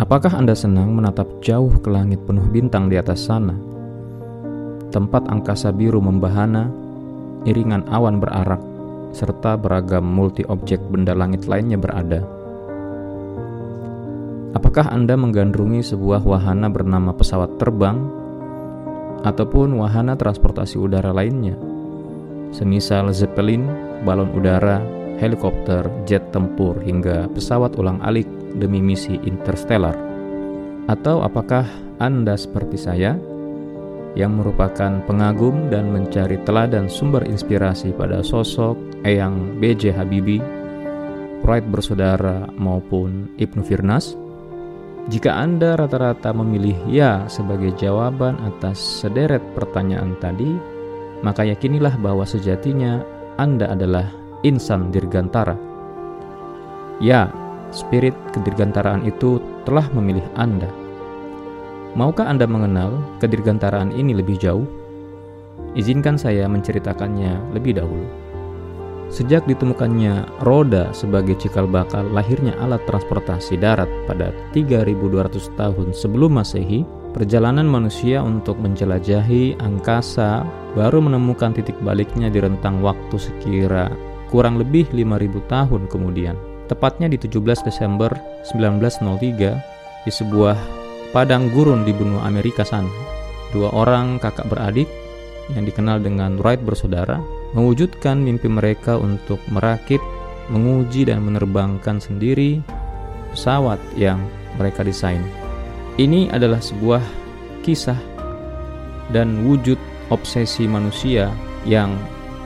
Apakah Anda senang menatap jauh ke langit penuh bintang di atas sana? Tempat angkasa biru membahana, iringan awan berarak, serta beragam multi-objek benda langit lainnya berada. Apakah Anda menggandrungi sebuah wahana bernama pesawat terbang ataupun wahana transportasi udara lainnya? Semisal Zeppelin, balon udara, helikopter, jet tempur, hingga pesawat ulang-alik demi misi interstellar? Atau apakah Anda seperti saya yang merupakan pengagum dan mencari teladan sumber inspirasi pada sosok Eyang B.J. Habibie, Wright bersaudara maupun Ibnu Firnas? Jika Anda rata-rata memilih ya sebagai jawaban atas sederet pertanyaan tadi, maka yakinilah bahwa sejatinya Anda adalah insan dirgantara. Ya, spirit kedirgantaraan itu telah memilih Anda. Maukah Anda mengenal kedirgantaraan ini lebih jauh? Izinkan saya menceritakannya lebih dahulu. Sejak ditemukannya roda sebagai cikal bakal lahirnya alat transportasi darat pada 3200 tahun sebelum Masehi, perjalanan manusia untuk menjelajahi angkasa baru menemukan titik baliknya di rentang waktu sekira kurang lebih 5000 tahun kemudian. Tepatnya di 17 Desember 1903 di sebuah padang gurun di benua Amerika sana. Dua orang kakak beradik yang dikenal dengan Wright bersaudara mewujudkan mimpi mereka untuk merakit, menguji dan menerbangkan sendiri pesawat yang mereka desain. Ini adalah sebuah kisah dan wujud obsesi manusia yang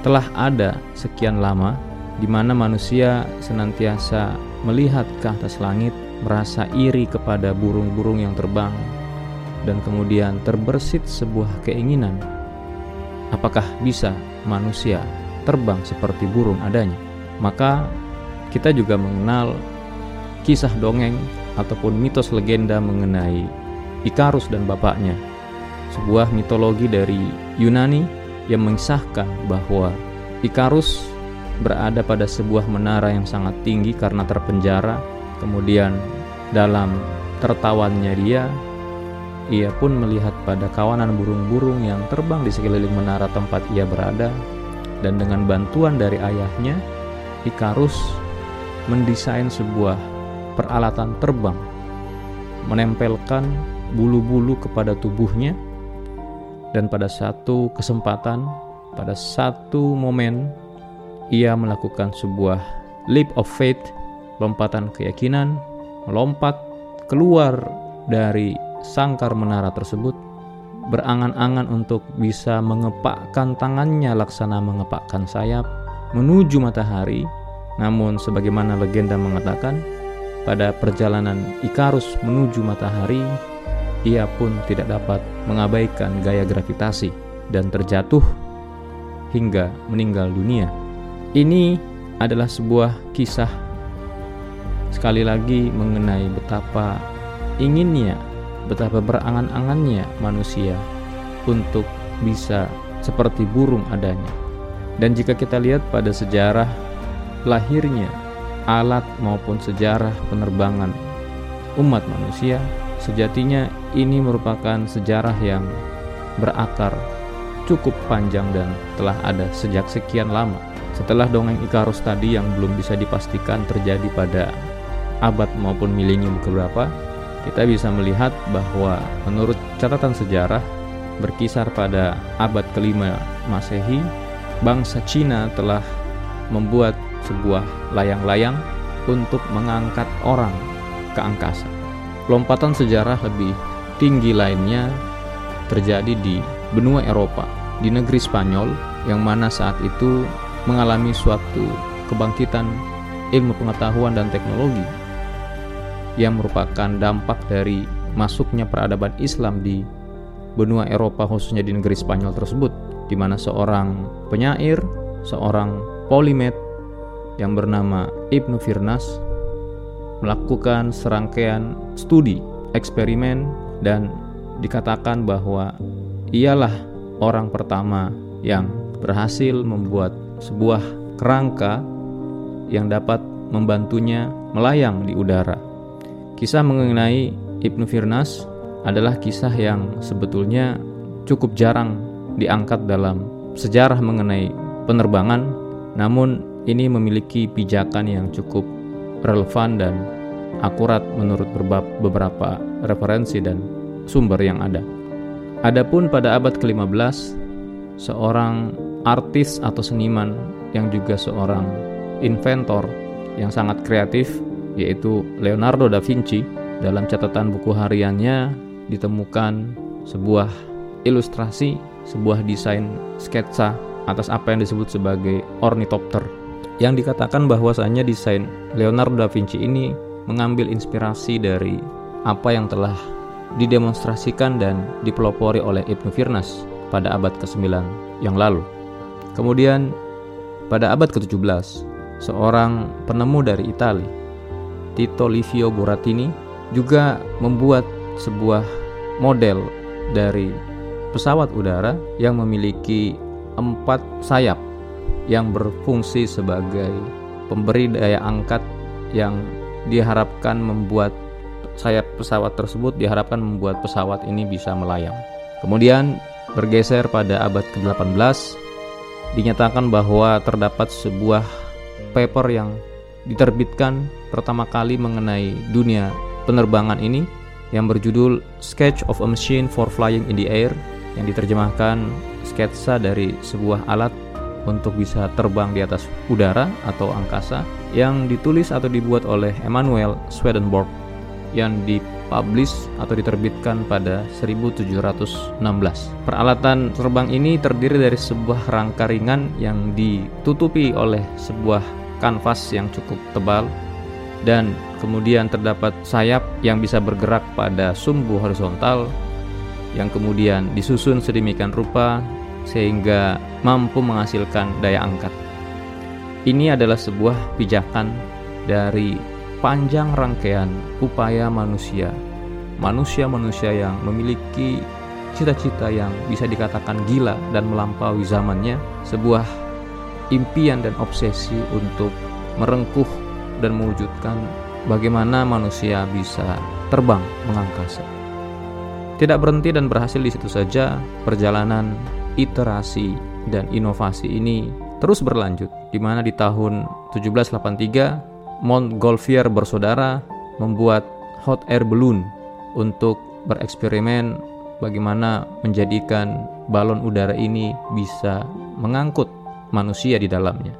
telah ada sekian lama di mana manusia senantiasa melihat ke atas langit, merasa iri kepada burung-burung yang terbang, dan kemudian terbersit sebuah keinginan. Apakah bisa manusia terbang seperti burung adanya? Maka kita juga mengenal kisah dongeng ataupun mitos legenda mengenai Ikarus dan bapaknya. Sebuah mitologi dari Yunani yang mengisahkan bahwa Ikarus berada pada sebuah menara yang sangat tinggi karena terpenjara. Kemudian dalam tertawannya dia, ia pun melihat pada kawanan burung-burung yang terbang di sekeliling menara tempat ia berada dan dengan bantuan dari ayahnya, Ikarus mendesain sebuah peralatan terbang menempelkan bulu-bulu kepada tubuhnya dan pada satu kesempatan, pada satu momen, ia melakukan sebuah leap of faith, lompatan keyakinan, melompat keluar dari sangkar menara tersebut, berangan-angan untuk bisa mengepakkan tangannya laksana mengepakkan sayap menuju matahari. Namun sebagaimana legenda mengatakan, pada perjalanan Ikarus menuju matahari, ia pun tidak dapat mengabaikan gaya gravitasi dan terjatuh hingga meninggal dunia. Ini adalah sebuah kisah sekali lagi mengenai betapa inginnya, betapa berangan-angannya manusia untuk bisa seperti burung adanya. Dan jika kita lihat pada sejarah lahirnya alat maupun sejarah penerbangan umat manusia, Sejatinya ini merupakan sejarah yang berakar cukup panjang dan telah ada sejak sekian lama. Setelah dongeng Ikarus tadi yang belum bisa dipastikan terjadi pada abad maupun milenium keberapa, kita bisa melihat bahwa menurut catatan sejarah berkisar pada abad kelima Masehi, bangsa Cina telah membuat sebuah layang-layang untuk mengangkat orang ke angkasa. Lompatan sejarah lebih tinggi lainnya terjadi di benua Eropa, di negeri Spanyol yang mana saat itu mengalami suatu kebangkitan ilmu pengetahuan dan teknologi yang merupakan dampak dari masuknya peradaban Islam di benua Eropa khususnya di negeri Spanyol tersebut di mana seorang penyair, seorang polimet yang bernama Ibnu Firnas melakukan serangkaian studi, eksperimen, dan dikatakan bahwa ialah orang pertama yang berhasil membuat sebuah kerangka yang dapat membantunya melayang di udara. Kisah mengenai Ibnu Firnas adalah kisah yang sebetulnya cukup jarang diangkat dalam sejarah mengenai penerbangan, namun ini memiliki pijakan yang cukup relevan dan akurat menurut beberapa referensi dan sumber yang ada. Adapun pada abad ke-15, seorang artis atau seniman yang juga seorang inventor yang sangat kreatif yaitu Leonardo da Vinci dalam catatan buku hariannya ditemukan sebuah ilustrasi, sebuah desain sketsa atas apa yang disebut sebagai ornitopter. Yang dikatakan bahwasanya desain Leonardo da Vinci ini mengambil inspirasi dari apa yang telah didemonstrasikan dan dipelopori oleh Ibnu Firnas pada abad ke-9 yang lalu. Kemudian pada abad ke-17, seorang penemu dari Italia, Tito Livio Burattini, juga membuat sebuah model dari pesawat udara yang memiliki empat sayap yang berfungsi sebagai pemberi daya angkat yang diharapkan membuat sayap pesawat tersebut diharapkan membuat pesawat ini bisa melayang. Kemudian bergeser pada abad ke-18 dinyatakan bahwa terdapat sebuah paper yang diterbitkan pertama kali mengenai dunia penerbangan ini yang berjudul Sketch of a Machine for Flying in the Air yang diterjemahkan sketsa dari sebuah alat untuk bisa terbang di atas udara atau angkasa yang ditulis atau dibuat oleh Emmanuel Swedenborg yang dipublish atau diterbitkan pada 1716. Peralatan terbang ini terdiri dari sebuah rangka ringan yang ditutupi oleh sebuah kanvas yang cukup tebal dan kemudian terdapat sayap yang bisa bergerak pada sumbu horizontal yang kemudian disusun sedemikian rupa sehingga mampu menghasilkan daya angkat. Ini adalah sebuah pijakan dari panjang rangkaian upaya manusia, manusia-manusia yang memiliki cita-cita yang bisa dikatakan gila dan melampaui zamannya, sebuah impian dan obsesi untuk merengkuh dan mewujudkan bagaimana manusia bisa terbang mengangkasa. Tidak berhenti dan berhasil di situ saja, perjalanan iterasi dan inovasi ini terus berlanjut, di mana di tahun 1783 Montgolfier bersaudara membuat hot air balloon untuk bereksperimen bagaimana menjadikan balon udara ini bisa mengangkut manusia di dalamnya.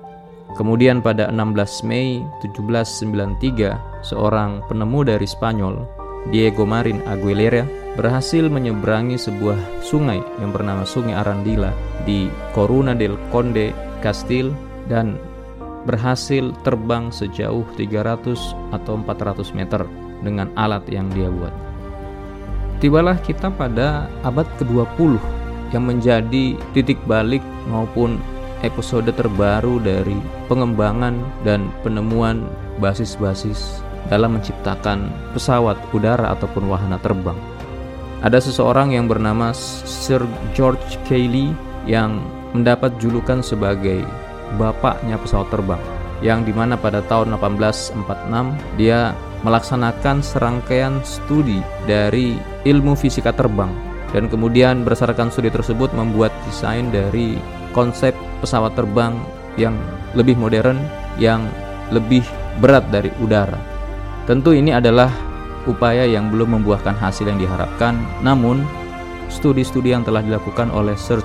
Kemudian pada 16 Mei 1793, seorang penemu dari Spanyol, Diego Marin Aguilera, berhasil menyeberangi sebuah sungai yang bernama Sungai Arandila di Coruna del Conde Castil dan berhasil terbang sejauh 300 atau 400 meter dengan alat yang dia buat. Tibalah kita pada abad ke-20 yang menjadi titik balik maupun episode terbaru dari pengembangan dan penemuan basis-basis dalam menciptakan pesawat udara ataupun wahana terbang. Ada seseorang yang bernama Sir George Cayley yang mendapat julukan sebagai bapaknya pesawat terbang yang di mana pada tahun 1846 dia melaksanakan serangkaian studi dari ilmu fisika terbang dan kemudian berdasarkan studi tersebut membuat desain dari konsep pesawat terbang yang lebih modern yang lebih berat dari udara. Tentu ini adalah upaya yang belum membuahkan hasil yang diharapkan, namun studi-studi yang telah dilakukan oleh Sir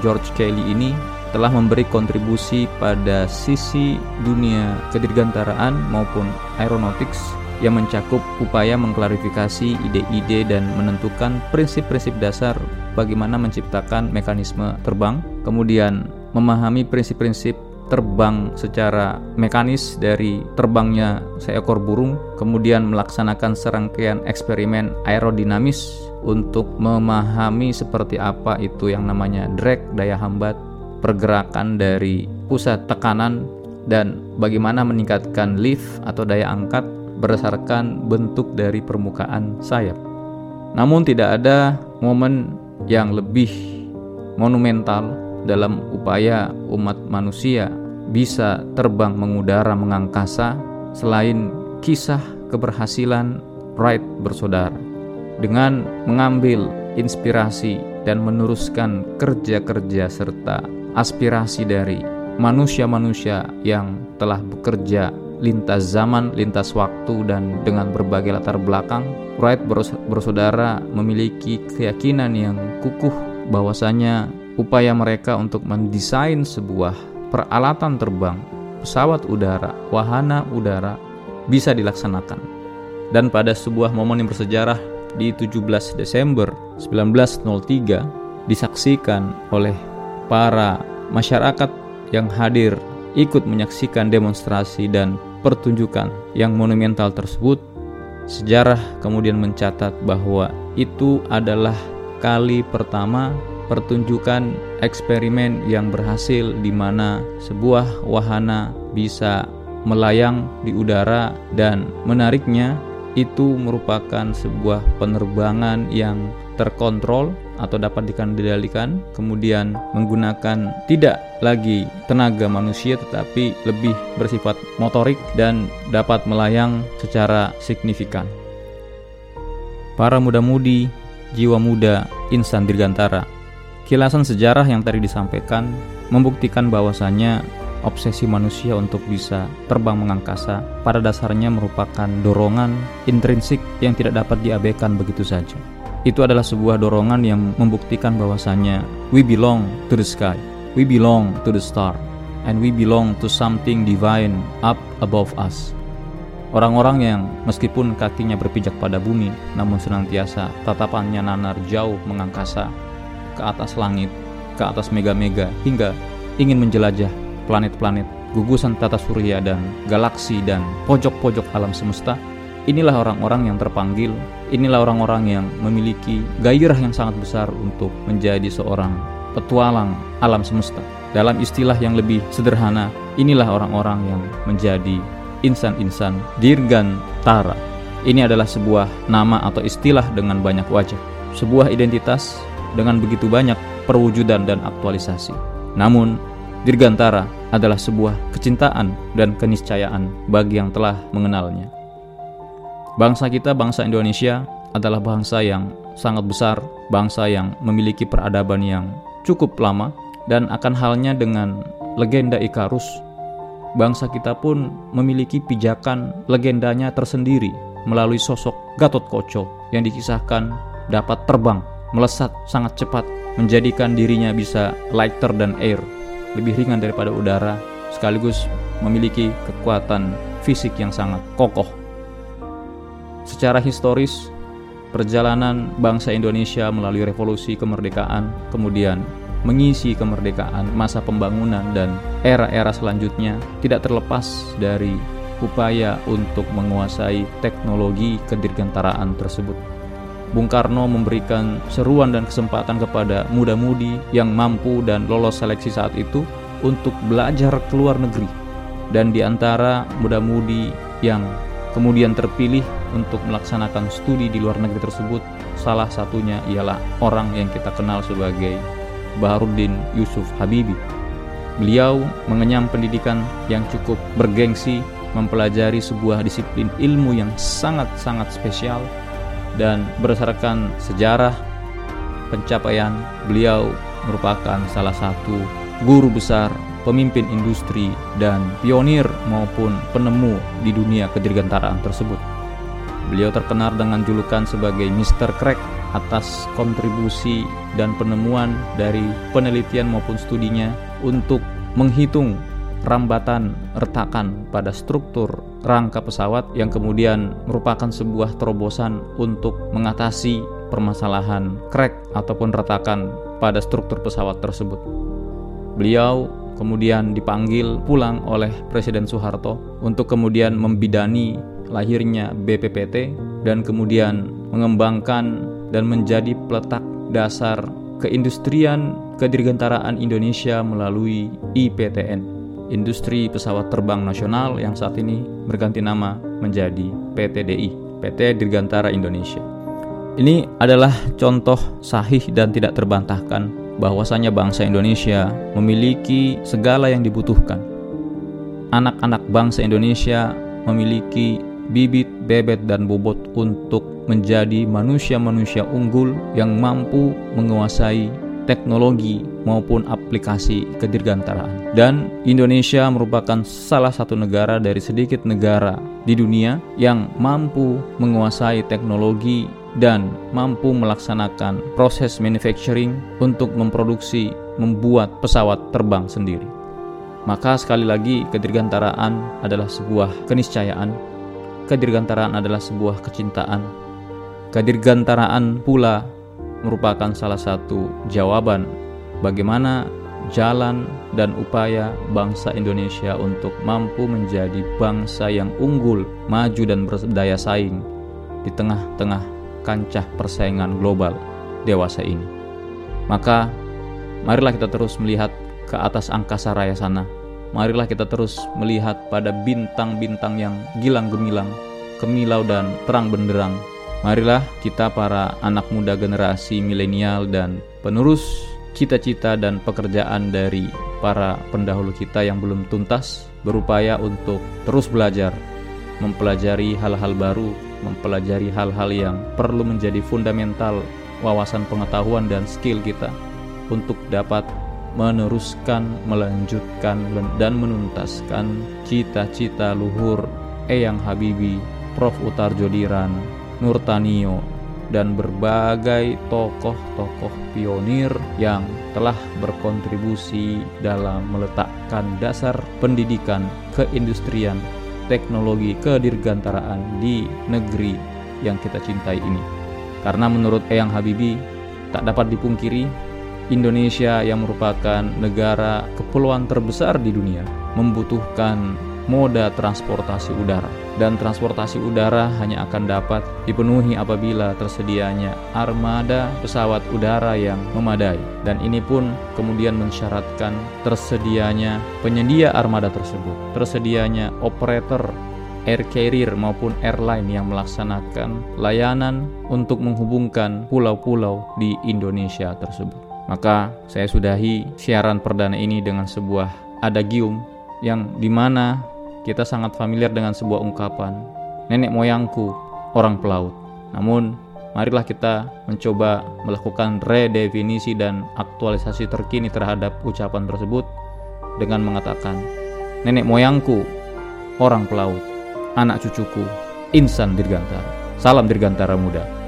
George Kelly ini telah memberi kontribusi pada sisi dunia kedirgantaraan maupun aeronautics yang mencakup upaya mengklarifikasi ide-ide dan menentukan prinsip-prinsip dasar bagaimana menciptakan mekanisme terbang, kemudian memahami prinsip-prinsip terbang secara mekanis dari terbangnya seekor burung, kemudian melaksanakan serangkaian eksperimen aerodinamis untuk memahami seperti apa itu yang namanya drag, daya hambat, pergerakan dari pusat tekanan dan bagaimana meningkatkan lift atau daya angkat berdasarkan bentuk dari permukaan sayap. Namun tidak ada momen yang lebih monumental dalam upaya umat manusia bisa terbang mengudara mengangkasa selain kisah keberhasilan Wright bersaudara. dengan mengambil inspirasi dan meneruskan kerja-kerja serta aspirasi dari manusia-manusia yang telah bekerja lintas zaman, lintas waktu, dan dengan berbagai latar belakang, Wright bersaudara memiliki keyakinan yang kukuh bahwasanya upaya mereka untuk mendesain sebuah peralatan terbang, pesawat udara, wahana udara bisa dilaksanakan. Dan pada sebuah momen yang bersejarah di 17 Desember 1903 disaksikan oleh para masyarakat yang hadir ikut menyaksikan demonstrasi dan pertunjukan yang monumental tersebut, sejarah kemudian mencatat bahwa itu adalah kali pertama pertunjukan eksperimen yang berhasil di mana sebuah wahana bisa melayang di udara dan menariknya itu merupakan sebuah penerbangan yang terkontrol atau dapat dikendalikan kemudian menggunakan tidak lagi tenaga manusia tetapi lebih bersifat motorik dan dapat melayang secara signifikan. Para muda-mudi, jiwa muda, insan dirgantara. Kilasan sejarah yang tadi disampaikan membuktikan bahwasannya obsesi manusia untuk bisa terbang mengangkasa pada dasarnya merupakan dorongan intrinsik yang tidak dapat diabaikan begitu saja itu adalah sebuah dorongan yang membuktikan bahwasannya we belong to the sky, we belong to the star, and we belong to something divine up above us. Orang-orang yang meskipun kakinya berpijak pada bumi, namun senantiasa tatapannya nanar jauh mengangkasa ke atas langit, ke atas mega-mega, hingga ingin menjelajah planet-planet, gugusan tata surya dan galaksi dan pojok-pojok alam semesta, inilah orang-orang yang terpanggil Inilah orang-orang yang memiliki gairah yang sangat besar untuk menjadi seorang petualang alam semesta. Dalam istilah yang lebih sederhana, inilah orang-orang yang menjadi insan-insan dirgantara. Ini adalah sebuah nama atau istilah dengan banyak wajah, sebuah identitas dengan begitu banyak perwujudan dan aktualisasi. Namun, dirgantara adalah sebuah kecintaan dan keniscayaan bagi yang telah mengenalnya. Bangsa kita, bangsa Indonesia, adalah bangsa yang sangat besar, bangsa yang memiliki peradaban yang cukup lama, dan akan halnya dengan legenda Ikarus, bangsa kita pun memiliki pijakan legendanya tersendiri melalui sosok Gatot Koco yang dikisahkan dapat terbang, melesat sangat cepat, menjadikan dirinya bisa lighter dan air, lebih ringan daripada udara, sekaligus memiliki kekuatan fisik yang sangat kokoh. Secara historis, perjalanan bangsa Indonesia melalui revolusi kemerdekaan, kemudian mengisi kemerdekaan, masa pembangunan, dan era-era selanjutnya tidak terlepas dari upaya untuk menguasai teknologi kedirgantaraan tersebut. Bung Karno memberikan seruan dan kesempatan kepada muda-mudi yang mampu dan lolos seleksi saat itu untuk belajar ke luar negeri. Dan di antara muda-mudi yang kemudian terpilih untuk melaksanakan studi di luar negeri tersebut. Salah satunya ialah orang yang kita kenal sebagai Baharudin Yusuf Habibi. Beliau mengenyam pendidikan yang cukup bergengsi, mempelajari sebuah disiplin ilmu yang sangat-sangat spesial dan berdasarkan sejarah pencapaian beliau merupakan salah satu guru besar pemimpin industri, dan pionir maupun penemu di dunia kedirgantaraan tersebut. Beliau terkenal dengan julukan sebagai Mr. Crack atas kontribusi dan penemuan dari penelitian maupun studinya untuk menghitung rambatan retakan pada struktur rangka pesawat yang kemudian merupakan sebuah terobosan untuk mengatasi permasalahan crack ataupun retakan pada struktur pesawat tersebut. Beliau kemudian dipanggil pulang oleh Presiden Soeharto untuk kemudian membidani lahirnya BPPT dan kemudian mengembangkan dan menjadi peletak dasar keindustrian kedirgantaraan Indonesia melalui IPTN Industri Pesawat Terbang Nasional yang saat ini berganti nama menjadi PTDI PT Dirgantara Indonesia. Ini adalah contoh sahih dan tidak terbantahkan bahwasanya bangsa Indonesia memiliki segala yang dibutuhkan. Anak-anak bangsa Indonesia memiliki bibit, bebet, dan bobot untuk menjadi manusia-manusia unggul yang mampu menguasai teknologi maupun aplikasi kedirgantaraan. Dan Indonesia merupakan salah satu negara dari sedikit negara di dunia yang mampu menguasai teknologi dan mampu melaksanakan proses manufacturing untuk memproduksi membuat pesawat terbang sendiri. Maka sekali lagi kedirgantaraan adalah sebuah keniscayaan. Kedirgantaraan adalah sebuah kecintaan. Kedirgantaraan pula merupakan salah satu jawaban bagaimana jalan dan upaya bangsa Indonesia untuk mampu menjadi bangsa yang unggul, maju dan berdaya saing di tengah-tengah kancah persaingan global dewasa ini. Maka marilah kita terus melihat ke atas angkasa raya sana. Marilah kita terus melihat pada bintang-bintang yang gilang gemilang, kemilau dan terang benderang Marilah kita para anak muda generasi milenial dan penerus cita-cita dan pekerjaan dari para pendahulu kita yang belum tuntas berupaya untuk terus belajar, mempelajari hal-hal baru, mempelajari hal-hal yang perlu menjadi fundamental wawasan pengetahuan dan skill kita untuk dapat meneruskan, melanjutkan, dan menuntaskan cita-cita luhur Eyang Habibi, Prof. Utar Jodiran, Nurtanio, dan berbagai tokoh-tokoh pionir yang telah berkontribusi dalam meletakkan dasar pendidikan keindustrian, teknologi kedirgantaraan di negeri yang kita cintai ini. Karena menurut Eyang Habibi, tak dapat dipungkiri Indonesia yang merupakan negara kepulauan terbesar di dunia membutuhkan moda transportasi udara dan transportasi udara hanya akan dapat dipenuhi apabila tersedianya armada pesawat udara yang memadai dan ini pun kemudian mensyaratkan tersedianya penyedia armada tersebut tersedianya operator air carrier maupun airline yang melaksanakan layanan untuk menghubungkan pulau-pulau di Indonesia tersebut. Maka saya sudahi siaran perdana ini dengan sebuah adagium yang di mana kita sangat familiar dengan sebuah ungkapan, nenek moyangku orang pelaut. Namun, marilah kita mencoba melakukan redefinisi dan aktualisasi terkini terhadap ucapan tersebut dengan mengatakan, nenek moyangku orang pelaut, anak cucuku insan dirgantara. Salam dirgantara muda.